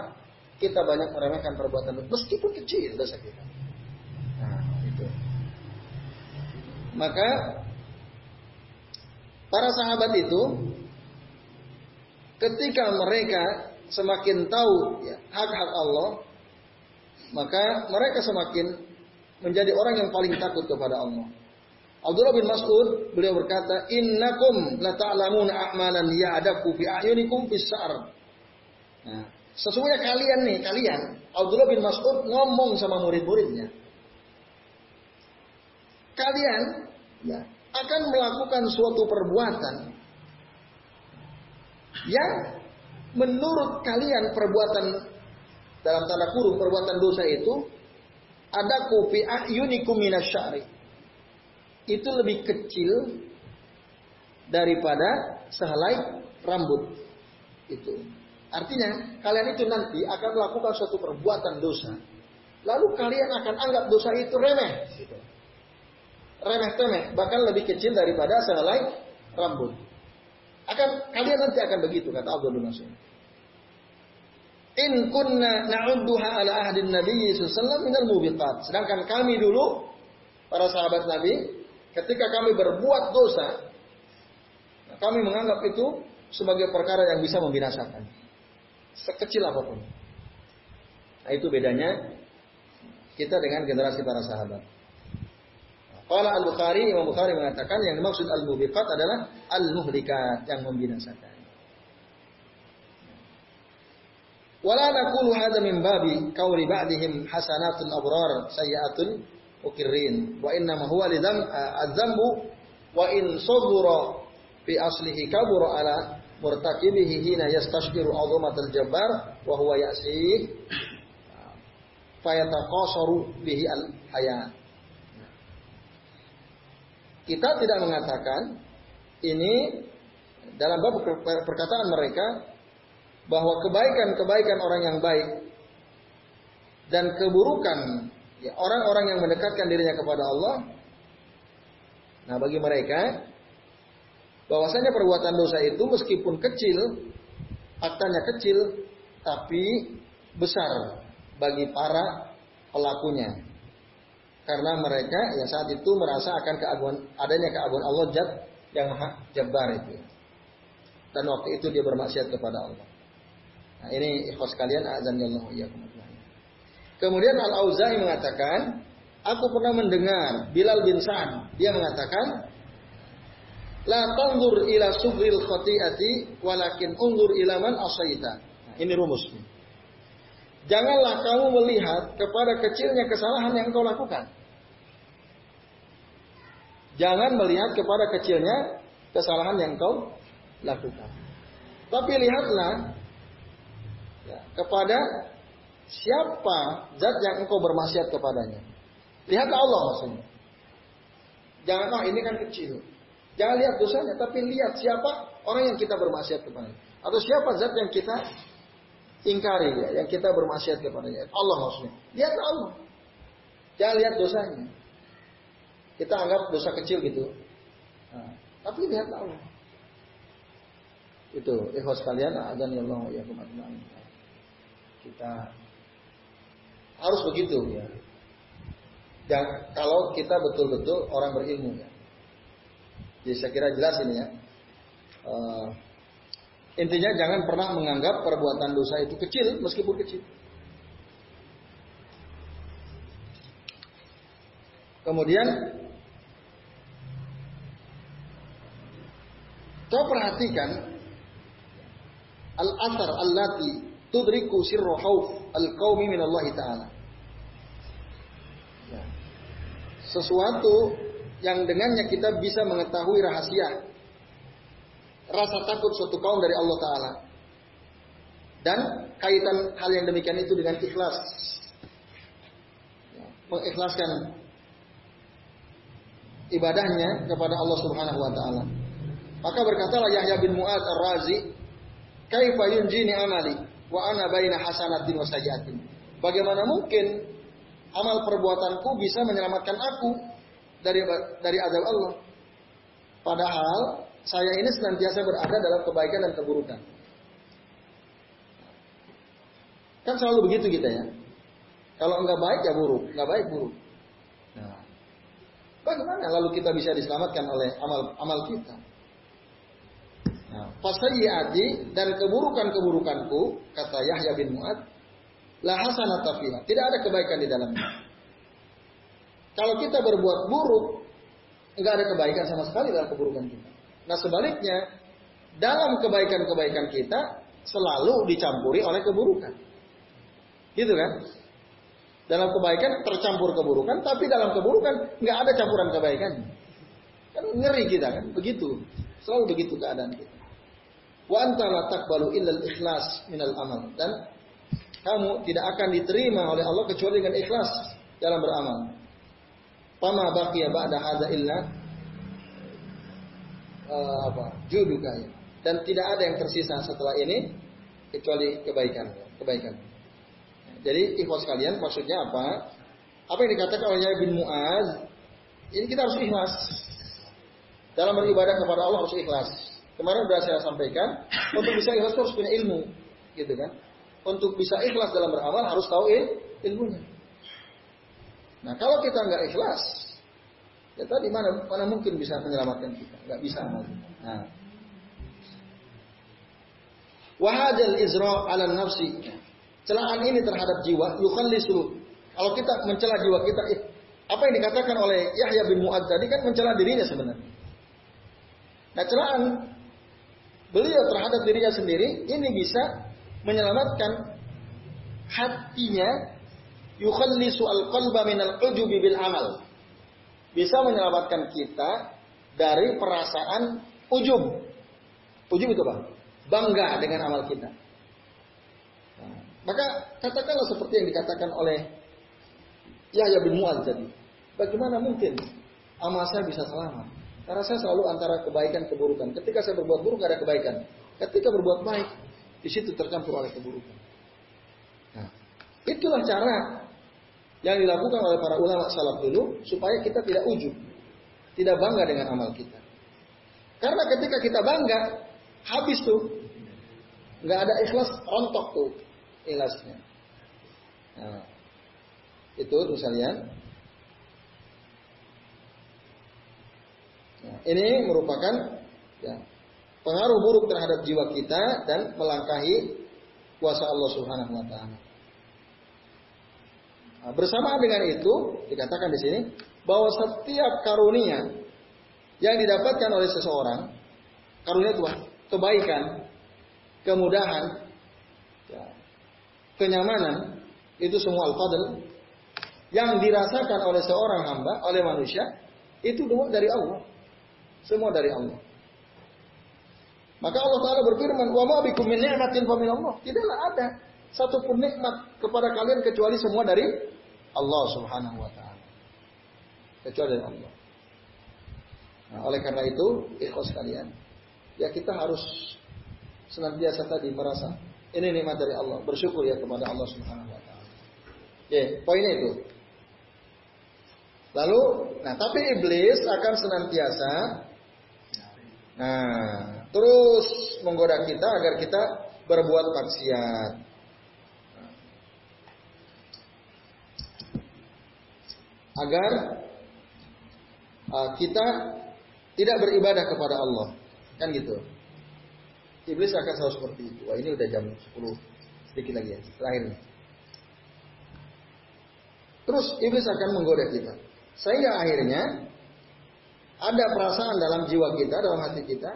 kita banyak meremehkan perbuatan meskipun kecil dosa kita. Nah, itu. Maka para sahabat itu ketika mereka semakin tahu ya, hak-hak Allah, maka mereka semakin menjadi orang yang paling takut kepada Allah. Abdullah bin Mas'ud beliau berkata, "Innakum la ta'lamuna a'malan ya'adaku fi a'yunikum fis sa'r." Nah, sesungguhnya kalian nih, kalian Abdullah bin Mas'ud ngomong sama murid-muridnya. Kalian ya, akan melakukan suatu perbuatan yang menurut kalian perbuatan dalam tanda kurung perbuatan dosa itu ada kufi ayunikum minasyari itu lebih kecil daripada sehelai rambut. Itu. Artinya, kalian itu nanti akan melakukan suatu perbuatan dosa. Lalu kalian akan anggap dosa itu remeh. Gitu. Remeh-temeh, bahkan lebih kecil daripada sehelai rambut. Akan kalian nanti akan begitu kata Abdul Mas'ud. In kunna na'udduha ala ahdin Nabi sallallahu minal mubiqat. Sedangkan kami dulu para sahabat Nabi ketika kami berbuat dosa, kami menganggap itu sebagai perkara yang bisa membinasakan. Sekecil apa pun. Nah, itu bedanya kita dengan generasi para sahabat. Kalau Al-Bukhari, Imam Bukhari mengatakan yang dimaksud al-mubiqat adalah al-muhlikat yang membinasakan. Wala naqulu hadza min babi qawli ba'dihim hasanatul abrar sayyi'atul mukirin wa inna ma huwa lidzam adzambu wa in sadura fi aslihi kabura ala murtakibihi hina yastashkiru azumatal jabbar wa huwa ya'si fayataqasaru bihi al hayat kita tidak mengatakan ini dalam bab perkataan mereka bahwa kebaikan-kebaikan orang yang baik dan keburukan ya, orang-orang yang mendekatkan dirinya kepada Allah. Nah, bagi mereka bahwasanya perbuatan dosa itu meskipun kecil, faktanya kecil, tapi besar bagi para pelakunya. Karena mereka ya saat itu merasa akan keagungan adanya keagungan Allah Jat yang maha Jabbar itu. Dan waktu itu dia bermaksiat kepada Allah. Nah, ini ikhwas kalian azan Allah ya Kemudian Al-Auza'i mengatakan, aku pernah mendengar Bilal bin Sa'ad, dia mengatakan, La tandur ila subril khati'ati walakin undur ila man asaita. Nah, ini rumusnya. Janganlah kamu melihat kepada kecilnya kesalahan yang kau lakukan. Jangan melihat kepada kecilnya kesalahan yang kau lakukan. Tapi lihatlah ya, kepada Siapa zat yang engkau bermaksiat kepadanya? Lihatlah Allah maksudnya. Jangan, oh ini kan kecil. Jangan lihat dosanya, tapi lihat siapa orang yang kita bermaksiat kepadanya. Atau siapa zat yang kita ingkari ya, yang kita bermaksiat kepadanya. Allah maksudnya. Lihat Allah. Jangan lihat dosanya. Kita anggap dosa kecil gitu. Nah, tapi lihat Allah. Itu ikhwas kalian azan ya Allah ya Kita harus begitu ya. Dan kalau kita betul-betul orang berilmu ya. Jadi saya kira jelas ini ya. Uh, intinya jangan pernah menganggap perbuatan dosa itu kecil meskipun kecil. Kemudian kau perhatikan al-athar allati tudriku sirru khauf al-qaumi min Allah taala. Ya. Sesuatu yang dengannya kita bisa mengetahui rahasia rasa takut suatu kaum dari Allah taala. Dan kaitan hal yang demikian itu dengan ikhlas. Ya. Mengikhlaskan ibadahnya kepada Allah Subhanahu wa taala. Maka berkatalah Yahya bin Mu'ad Ar-Razi, "Kaifa yunjini amali wa ana baina hasanatin wa sayyi'atin?" Bagaimana mungkin amal perbuatanku bisa menyelamatkan aku dari dari azab Allah? Padahal saya ini senantiasa berada dalam kebaikan dan keburukan. Kan selalu begitu kita ya. Kalau enggak baik ya buruk, enggak baik buruk. Bagaimana lalu kita bisa diselamatkan oleh amal amal kita? Nah, dan keburukan-keburukanku kata Yahya bin Muad la hasanata fiha. Tidak ada kebaikan di dalamnya. Kalau kita berbuat buruk, enggak ada kebaikan sama sekali dalam keburukan kita. Nah, sebaliknya dalam kebaikan-kebaikan kita selalu dicampuri oleh keburukan. Gitu kan? Dalam kebaikan tercampur keburukan, tapi dalam keburukan nggak ada campuran kebaikan. Kan ngeri kita kan, begitu. Selalu begitu keadaan kita. Wa anta la taqbalu illa ikhlas minal amal. Dan kamu tidak akan diterima oleh Allah kecuali dengan ikhlas dalam beramal. Fama baqiya ba'da hadza illa uh, apa? Juduka. Dan tidak ada yang tersisa setelah ini kecuali kebaikan, kebaikan. Jadi ikhwas kalian maksudnya apa? Apa yang dikatakan oleh bin Muaz? Ini kita harus ikhlas. Dalam beribadah kepada Allah harus ikhlas. Kemarin sudah saya sampaikan, untuk bisa ikhlas harus punya ilmu, gitu kan? Untuk bisa ikhlas dalam beramal harus tahu il ilmunya. Nah kalau kita nggak ikhlas, ya tadi mana mana mungkin bisa menyelamatkan kita? Nggak bisa amal. Nah, wahadal izra ala nafsi celaan ini terhadap jiwa yukhallisu. Kalau kita mencela jiwa kita, eh, apa yang dikatakan oleh Yahya bin Mu'ad tadi kan mencela dirinya sebenarnya. Nah, celaan beliau terhadap dirinya sendiri ini bisa menyelamatkan hatinya yukhallisu al-qalba min al-ujubi bil amal. Bisa menyelamatkan kita dari perasaan ujub. Ujub itu apa? Bangga dengan amal kita. Maka katakanlah seperti yang dikatakan oleh Yahya bin Mu'ad tadi. Bagaimana mungkin amal saya bisa selamat? Karena saya selalu antara kebaikan keburukan. Ketika saya berbuat buruk ada kebaikan. Ketika berbuat baik, di situ tercampur oleh keburukan. Nah, itulah cara yang dilakukan oleh para ulama salaf dulu supaya kita tidak ujub, tidak bangga dengan amal kita. Karena ketika kita bangga, habis tuh, nggak ada ikhlas rontok tuh ikhlasnya. Nah, itu misalnya. Nah, ini merupakan ya, pengaruh buruk terhadap jiwa kita dan melangkahi kuasa Allah Subhanahu wa taala. Nah, bersamaan dengan itu dikatakan di sini bahwa setiap karunia yang didapatkan oleh seseorang, karunia itu kebaikan, kemudahan, kenyamanan itu semua al-fadl yang dirasakan oleh seorang hamba, oleh manusia itu dari Allah. Semua dari Allah. Maka Allah Taala berfirman, "Wa ma min ni'matin fa min Allah." Tidaklah ada satu pun nikmat kepada kalian kecuali semua dari Allah Subhanahu wa taala. Kecuali dari Allah. Nah, oleh karena itu, ikhlas kalian, ya kita harus senantiasa tadi merasa Ini nikmat dari Allah. Bersyukur ya kepada Allah Subhanahu wa taala. Ya, poinnya itu. Lalu, nah tapi iblis akan senantiasa nah, terus menggoda kita agar kita berbuat maksiat. Agar uh, kita tidak beribadah kepada Allah. Kan gitu. Iblis akan selalu seperti itu. Wah ini udah jam 10. Sedikit lagi ya. Terakhir. Terus iblis akan menggoda kita. Sehingga akhirnya ada perasaan dalam jiwa kita, dalam hati kita.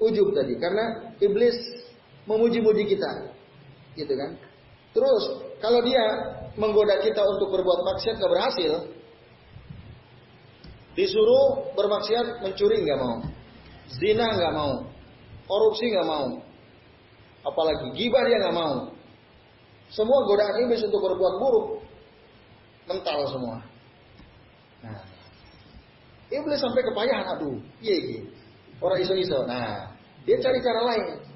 Ujub tadi. Karena iblis memuji-muji kita. Gitu kan. Terus kalau dia menggoda kita untuk berbuat maksiat gak berhasil. Disuruh bermaksiat mencuri nggak mau. Zina nggak mau korupsi nggak mau, apalagi gibah dia nggak mau. Semua godaan iblis untuk berbuat buruk mental semua. Nah, iblis sampai kepayahan, aduh, iya iya, orang iso-iso. Nah, dia cari cara lain.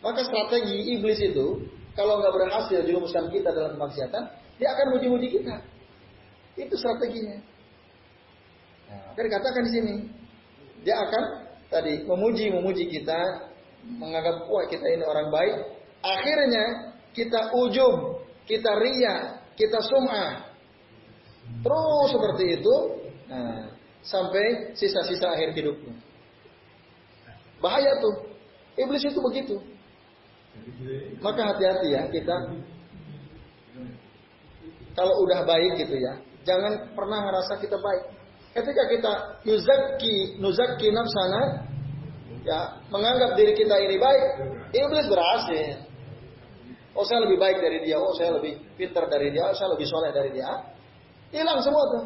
Maka strategi iblis itu kalau nggak berhasil jerumuskan kita dalam kemaksiatan, dia akan muji-muji kita. Itu strateginya. Nah, kan dikatakan di sini, dia akan tadi memuji memuji kita, menganggap wah kita ini orang baik, akhirnya kita ujub, kita ria, kita sum'ah. Terus seperti itu nah, sampai sisa-sisa akhir hidupnya. Bahaya tuh. Iblis itu begitu. Maka hati-hati ya kita kalau udah baik gitu ya, jangan pernah ngerasa kita baik. Ketika kita yuzaki, nuzaki nafsana, ya menganggap diri kita ini baik, iblis berhasil. Oh saya lebih baik dari dia, oh saya lebih pintar dari dia, oh saya lebih soleh dari dia. Hilang semua tuh,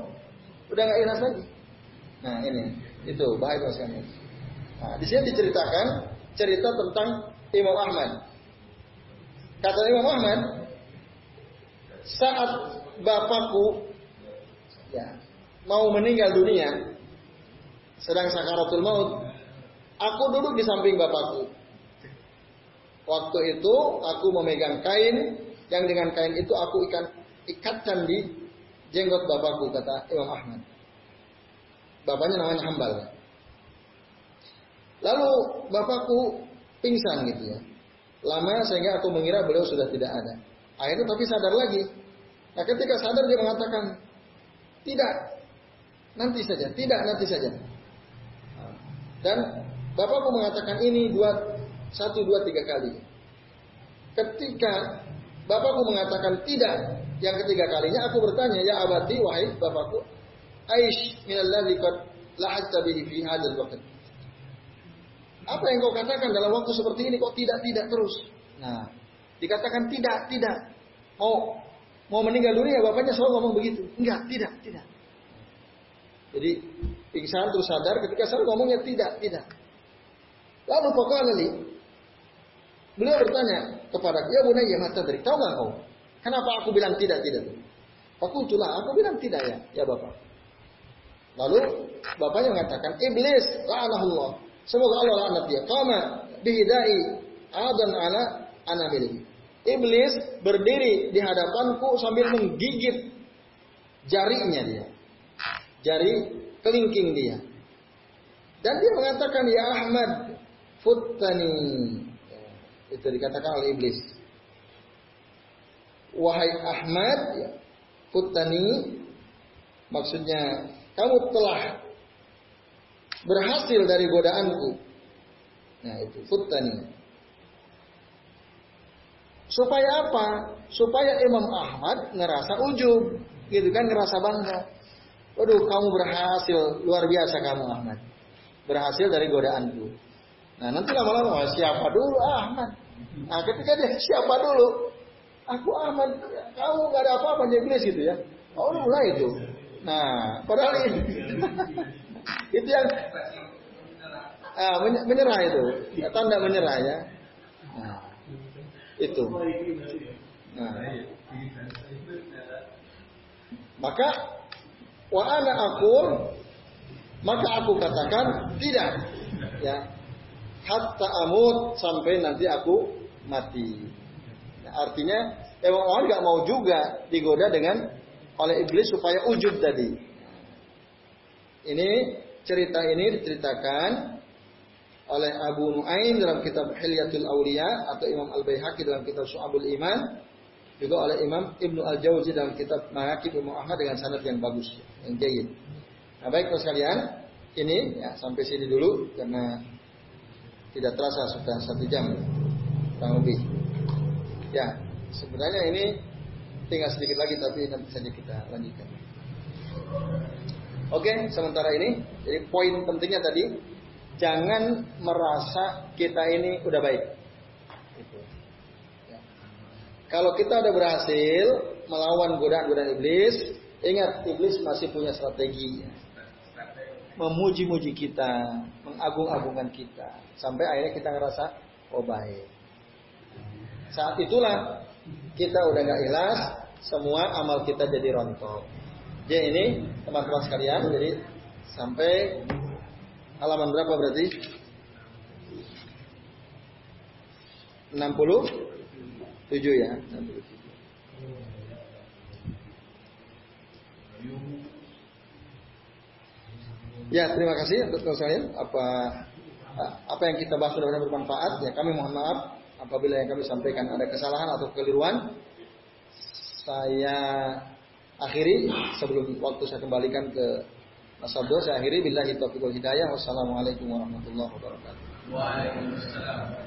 udah nggak ikhlas lagi. Nah ini, itu bahaya sekali. Nah di sini diceritakan cerita tentang Imam Ahmad. Kata Imam Ahmad, saat bapakku ya mau meninggal dunia, sedang sakaratul maut, aku duduk di samping bapakku. Waktu itu aku memegang kain, yang dengan kain itu aku ikan ikatkan di jenggot bapakku, kata Imam Ahmad. Bapaknya namanya Hambal. Lalu bapakku pingsan gitu ya. Lama sehingga aku mengira beliau sudah tidak ada. Akhirnya tapi sadar lagi. Nah ketika sadar dia mengatakan, tidak, Nanti saja, tidak nanti saja. Dan bapakku mengatakan ini dua, satu, dua, tiga kali. Ketika bapakku mengatakan tidak, yang ketiga kalinya aku bertanya, ya abati, wahai bapakku, Aish minalladzi qad lahadta bihi fi hadzal waqt. Apa yang kau katakan dalam waktu seperti ini kok tidak tidak terus? Nah, dikatakan tidak, tidak. Mau mau meninggal dunia bapaknya selalu ngomong begitu. Enggak, tidak, tidak. Jadi pingsan terus sadar ketika sadar ngomongnya tidak, tidak. Lalu pokoknya nih, beliau bertanya kepada dia, ya mata dari tahu nggak kau? Kenapa aku bilang tidak, tidak? Aku itulah, aku bilang tidak ya, ya bapak. Lalu bapaknya mengatakan, iblis, la'anahullah. Semoga Allah laknat dia. Kama bihidai adan ala anamili. Iblis berdiri di hadapanku sambil menggigit jarinya dia jari kelingking dia. Dan dia mengatakan, Ya Ahmad, futtani. Itu dikatakan oleh iblis. Wahai Ahmad, ya, futtani, maksudnya kamu telah berhasil dari godaanku. Nah itu, futtani. Supaya apa? Supaya Imam Ahmad ngerasa ujub, gitu kan, ngerasa bangga. Waduh, kamu berhasil, luar biasa kamu Ahmad. Berhasil dari godaanku. Nah, nanti lama-lama oh, siapa dulu Ahmad. Nah, ketika dia siapa dulu? Aku Ahmad, kamu gak ada apa-apa iblis gitu ya. Oh, mulai itu. Nah, padahal ini itu yang ah, menyerah itu, tanda menyerah ya. Nah, itu. Nah, maka Wa ana aku maka aku katakan tidak. Ya. hatta amut sampai nanti aku mati. Nah, artinya emang orang nggak mau juga digoda dengan oleh iblis supaya ujub tadi. Ini cerita ini diceritakan oleh Abu Nuaim dalam kitab Hilyatul Aulia atau Imam Al Baihaqi dalam kitab Su'abul Iman juga oleh Imam Ibnu Al Jauzi dalam kitab Manaqib Imam Ahmad dengan sanad yang bagus yang jayid. Nah baik sekalian ini ya sampai sini dulu karena tidak terasa sudah satu jam kurang lebih. Ya sebenarnya ini tinggal sedikit lagi tapi nanti saja kita lanjutkan. Oke, sementara ini jadi poin pentingnya tadi jangan merasa kita ini udah baik. Ya. Kalau kita udah berhasil melawan godaan-godaan iblis, ingat iblis masih punya strategi. Memuji-muji kita, mengagung-agungkan kita, sampai akhirnya kita ngerasa oh baik. Saat itulah kita udah nggak ikhlas, semua amal kita jadi rontok. Jadi ini teman-teman sekalian, jadi sampai halaman berapa berarti? 67 ya. 67. Ya, terima kasih untuk sekalian. Apa apa yang kita bahas sudah bermanfaat. Ya, kami mohon maaf apabila yang kami sampaikan ada kesalahan atau keliruan. Saya akhiri sebelum waktu saya kembalikan ke Mas Abdul saya akhiri billahi taufiq hidayah wassalamualaikum warahmatullahi wabarakatuh. Waalaikumsalam.